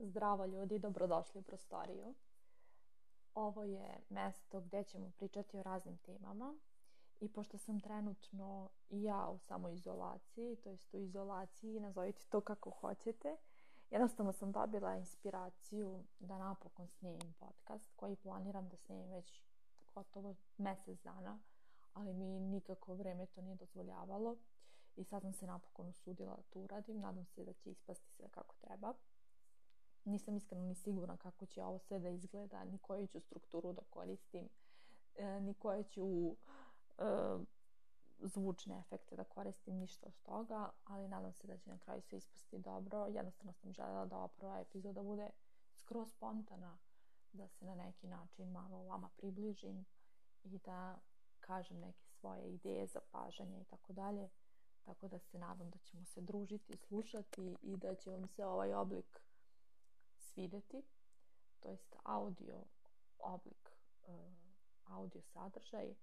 Zdravo ljudi, dobrodošli u prostoriju. Ovo je mesto gde ćemo pričati o raznim temama i pošto sam trenutno i ja u samoizolaciji, to jest u izolaciji, nazovite to kako hoćete, jednostavno sam dobila inspiraciju da napokon snimim podcast koji planiram da snimim već gotovo mesec dana, ali mi nikako vreme to nije dozvoljavalo i sad sam se napokon usudila da to uradim, nadam se da će ispasti sve kako treba nisam iskreno ni sigurna kako će ovo sve da izgleda, ni koju ću strukturu da koristim, e, ni koje ću e, zvučne efekte da koristim, ništa od toga, ali nadam se da će na kraju sve ispasti dobro. Jednostavno sam željela da ova prva epizoda bude skroz spontana, da se na neki način malo vama približim i da kažem neke svoje ideje, za pažanje i tako dalje. Tako da se nadam da ćemo se družiti, slušati i da će vam se ovaj oblik svideti, to jest audio oblik, e, audio sadržaj,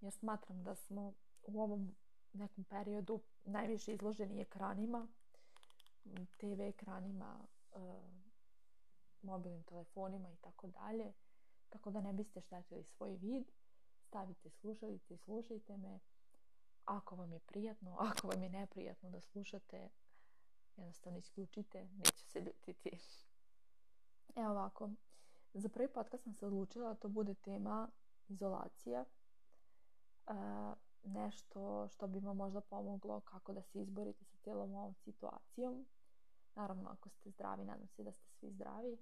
jer smatram da smo u ovom nekom periodu najviše izloženi ekranima, TV ekranima, e, mobilnim telefonima i tako dalje. Tako da ne biste štetili svoj vid, stavite slušalice i slušajte me. Ako vam je prijatno, ako vam je neprijatno da slušate, jednostavno isključite, neće se ljutiti. E ovako, za prvi podcast sam se odlučila da to bude tema izolacija. E, nešto što bi vam možda pomoglo kako da se izborite sa cijelom ovom situacijom. Naravno, ako ste zdravi, nadam se da ste svi zdravi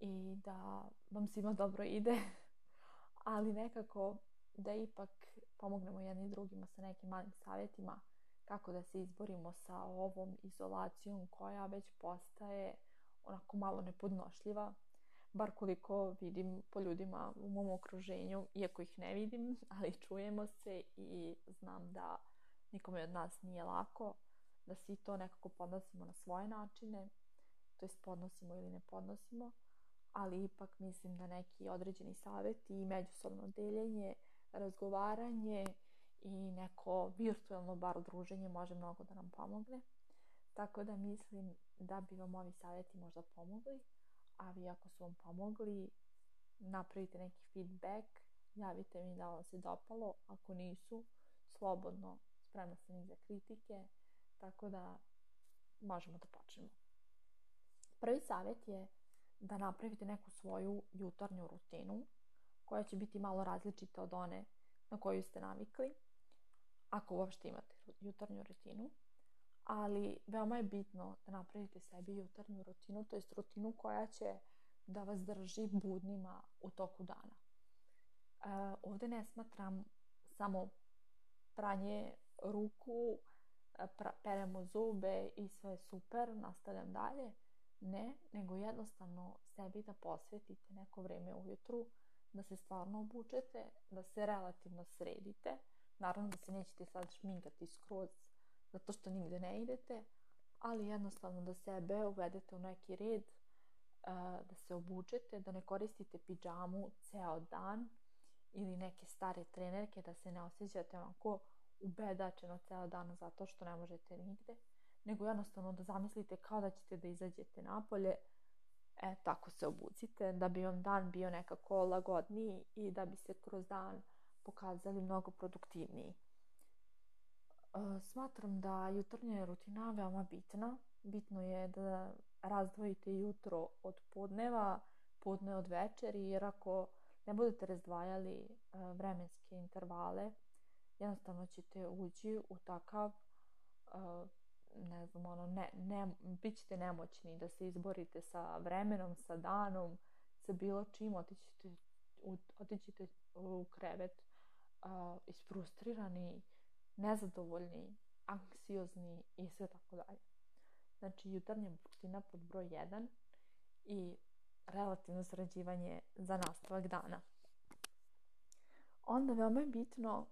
i da vam svima dobro ide. Ali nekako da ipak pomognemo jedni drugima sa nekim malim savjetima kako da se izborimo sa ovom izolacijom koja već postaje onako malo nepodnošljiva, bar koliko vidim po ljudima u mom okruženju, iako ih ne vidim, ali čujemo se i znam da nikome od nas nije lako, da svi to nekako podnosimo na svoje načine, to jest podnosimo ili ne podnosimo, ali ipak mislim da neki određeni savjet i međusobno deljenje, razgovaranje i neko virtualno bar druženje može mnogo da nam pomogne. Tako da mislim da bi vam ovi savjeti možda pomogli, a vi ako su vam pomogli, napravite neki feedback, javite mi da vam se dopalo, ako nisu, slobodno, spremna sam i za kritike, tako da možemo da počnemo. Prvi savjet je da napravite neku svoju jutarnju rutinu koja će biti malo različita od one na koju ste navikli, ako uopšte imate jutarnju rutinu ali veoma je bitno da napravite sebi jutarnju rutinu, to jest rutinu koja će da vas drži budnima u toku dana. E, ovde ne smatram samo pranje ruku, e, pra, peremo zube i sve je super, nastavljam dalje. Ne, nego jednostavno sebi da posvetite neko vreme ujutru, da se stvarno obučete, da se relativno sredite. Naravno da se nećete sad šminkati skroz zato što nigde ne idete, ali jednostavno da sebe uvedete u neki red, e, da se obučete, da ne koristite piđamu ceo dan ili neke stare trenerke, da se ne osjećate onako ubedačeno ceo dan zato što ne možete nigde, nego jednostavno da zamislite kao da ćete da izađete napolje, e, tako se obucite, da bi on dan bio nekako lagodniji i da bi se kroz dan pokazali mnogo produktivniji. Smatram da jutarnja je rutina veoma bitna. Bitno je da razdvojite jutro od podneva, podne od večeri, jer ako ne budete razdvajali e, vremenske intervale, jednostavno ćete ući u takav e, ne znam, ono, ne, ne, bit ćete nemoćni da se izborite sa vremenom, sa danom, sa bilo čim, otićete u, otićete u krevet isfrustrirani, nezadovoljni, anksiozni i sve tako dalje. Znači, jutarnja buština pod broj 1 i relativno sređivanje za nastavak dana. Onda veoma je bitno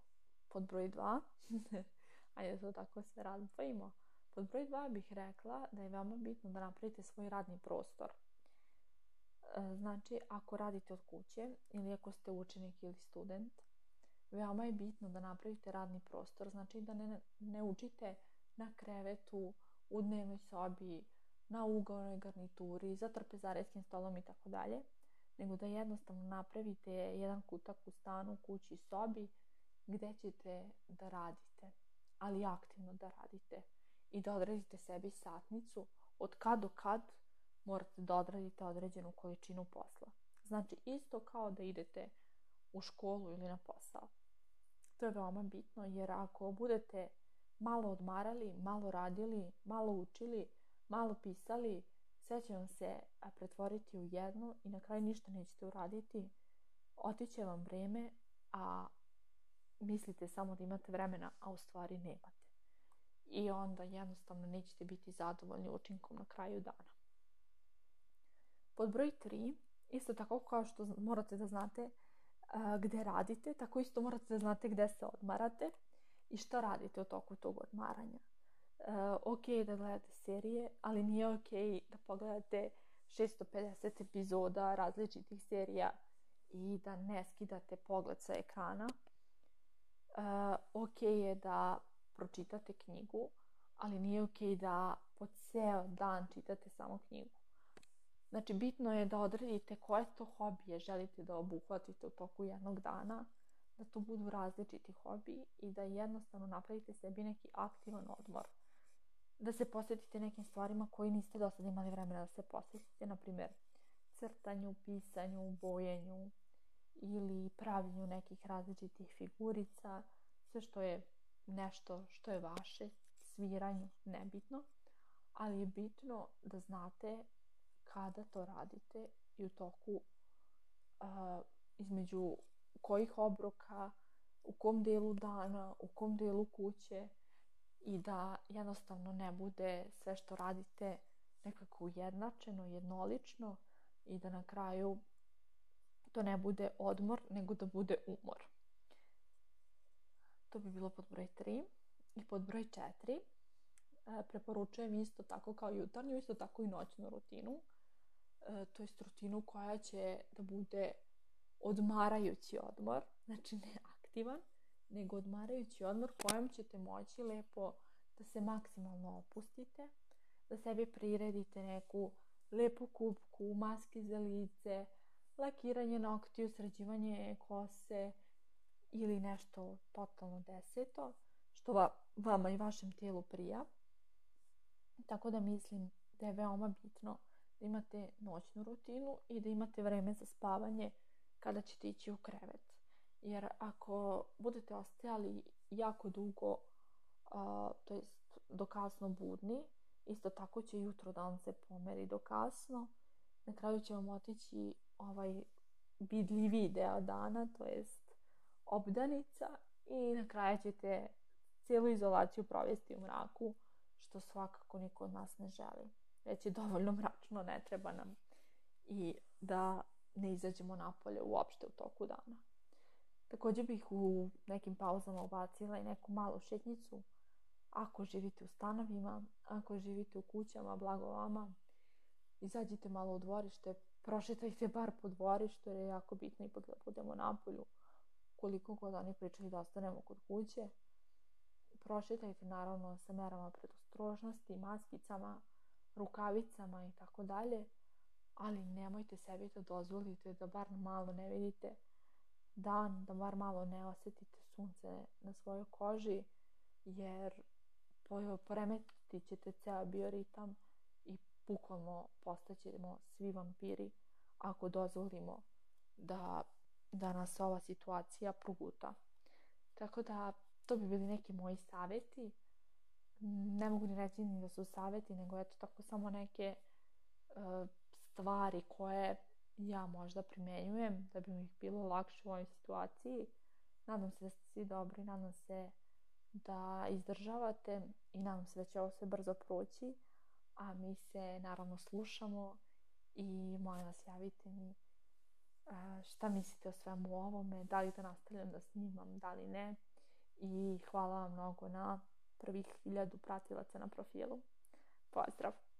pod broj 2, ajde da to tako sve razdvojimo, pod broj 2 bih rekla da je veoma bitno da napravite svoj radni prostor. E, znači, ako radite od kuće ili ako ste učenik ili student, veoma je bitno da napravite radni prostor, znači da ne, ne učite na krevetu, u dnevnoj sobi, na ugovnoj garnituri, za trpezareskim stolom i tako dalje, nego da jednostavno napravite jedan kutak u stanu, u kući, sobi, gde ćete da radite, ali aktivno da radite i da odredite sebi satnicu od kad do kad morate da odradite određenu količinu posla. Znači, isto kao da idete u školu ili na posao. To je veoma bitno jer ako budete malo odmarali, malo radili, malo učili, malo pisali, sve će vam se pretvoriti u jedno i na kraju ništa nećete uraditi. Otiće vam vreme, a mislite samo da imate vremena, a u stvari nemate. I onda jednostavno nećete biti zadovoljni učinkom na kraju dana. Pod broj 3, isto tako kao što morate da znate, gde radite, tako isto morate da znate gde se odmarate i šta radite u toku tog odmaranja. E, Ok je da gledate serije, ali nije ok da pogledate 650 epizoda različitih serija i da ne skidate pogled sa ekrana. E, Ok je da pročitate knjigu, ali nije ok da po ceo dan čitate samo knjigu. Znači, bitno je da odredite koje to hobije želite da obuhvatite u toku jednog dana, da to budu različiti hobi i da jednostavno napravite sebi neki aktivan odmor. Da se posvetite nekim stvarima koji niste do sada imali vremena da se posvetite, na primjer crtanju, pisanju, bojenju ili pravljenju nekih različitih figurica, sve što je nešto što je vaše, sviranju, nebitno, ali je bitno da znate kada to radite i u toku a, između kojih obroka, u kom delu dana, u kom delu kuće i da jednostavno ne bude sve što radite nekako ujednačeno, jednolično i da na kraju to ne bude odmor, nego da bude umor. To bi bilo pod broj 3. I pod broj 4 preporučujem isto tako kao jutarnju, isto tako i noćnu rutinu E, to jest rutinu koja će da bude odmarajući odmor, znači ne aktivan, nego odmarajući odmor kojem ćete moći lepo da se maksimalno opustite, da sebi priredite neku lepu kupku, maske za lice, lakiranje noktiju, sređivanje kose ili nešto totalno deseto, što va, vama i vašem tijelu prija. Tako da mislim da je veoma bitno da imate noćnu rutinu i da imate vreme za spavanje kada ćete ići u krevet. Jer ako budete ostajali jako dugo, a, to jest do kasno budni, isto tako će jutro dan se pomeri do kasno, na kraju će vam otići ovaj vidljivi deo dana, to jest obdanica i na kraju ćete cijelu izolaciju provesti u mraku, što svakako niko od nas ne želi već je dovoljno mračno, ne treba nam i da ne izađemo napolje uopšte u toku dana. Takođe bih u nekim pauzama ubacila i neku malu šetnjicu ako živite u stanovima, ako živite u kućama, blago vama, izađite malo u dvorište, prošetajte bar po dvorištu jer je jako bitno ipak da budemo napolju koliko god oni pričaju da ostanemo kod kuće. Prošetajte naravno sa merama predostrožnosti, maskicama, rukavicama i tako dalje, ali nemojte sebi to dozvolite da bar malo ne vidite dan, da bar malo ne osetite sunce na svojoj koži, jer poremetit ćete ceo bioritam i bukvalno postaćemo svi vampiri ako dozvolimo da, da nas ova situacija proguta. Tako da, to bi bili neki moji saveti ne mogu ni reći ni da su savjeti, nego eto tako samo neke e, stvari koje ja možda primenjujem da bi mi ih bilo lakše u ovoj situaciji. Nadam se da ste svi dobri, nadam se da izdržavate i nadam se da će ovo sve brzo proći, a mi se naravno slušamo i molim vas javite mi e, šta mislite o svemu ovome, da li da nastavljam da snimam, da li ne i hvala vam mnogo na prvih hiljadu pratilaca na profilu. Pozdrav!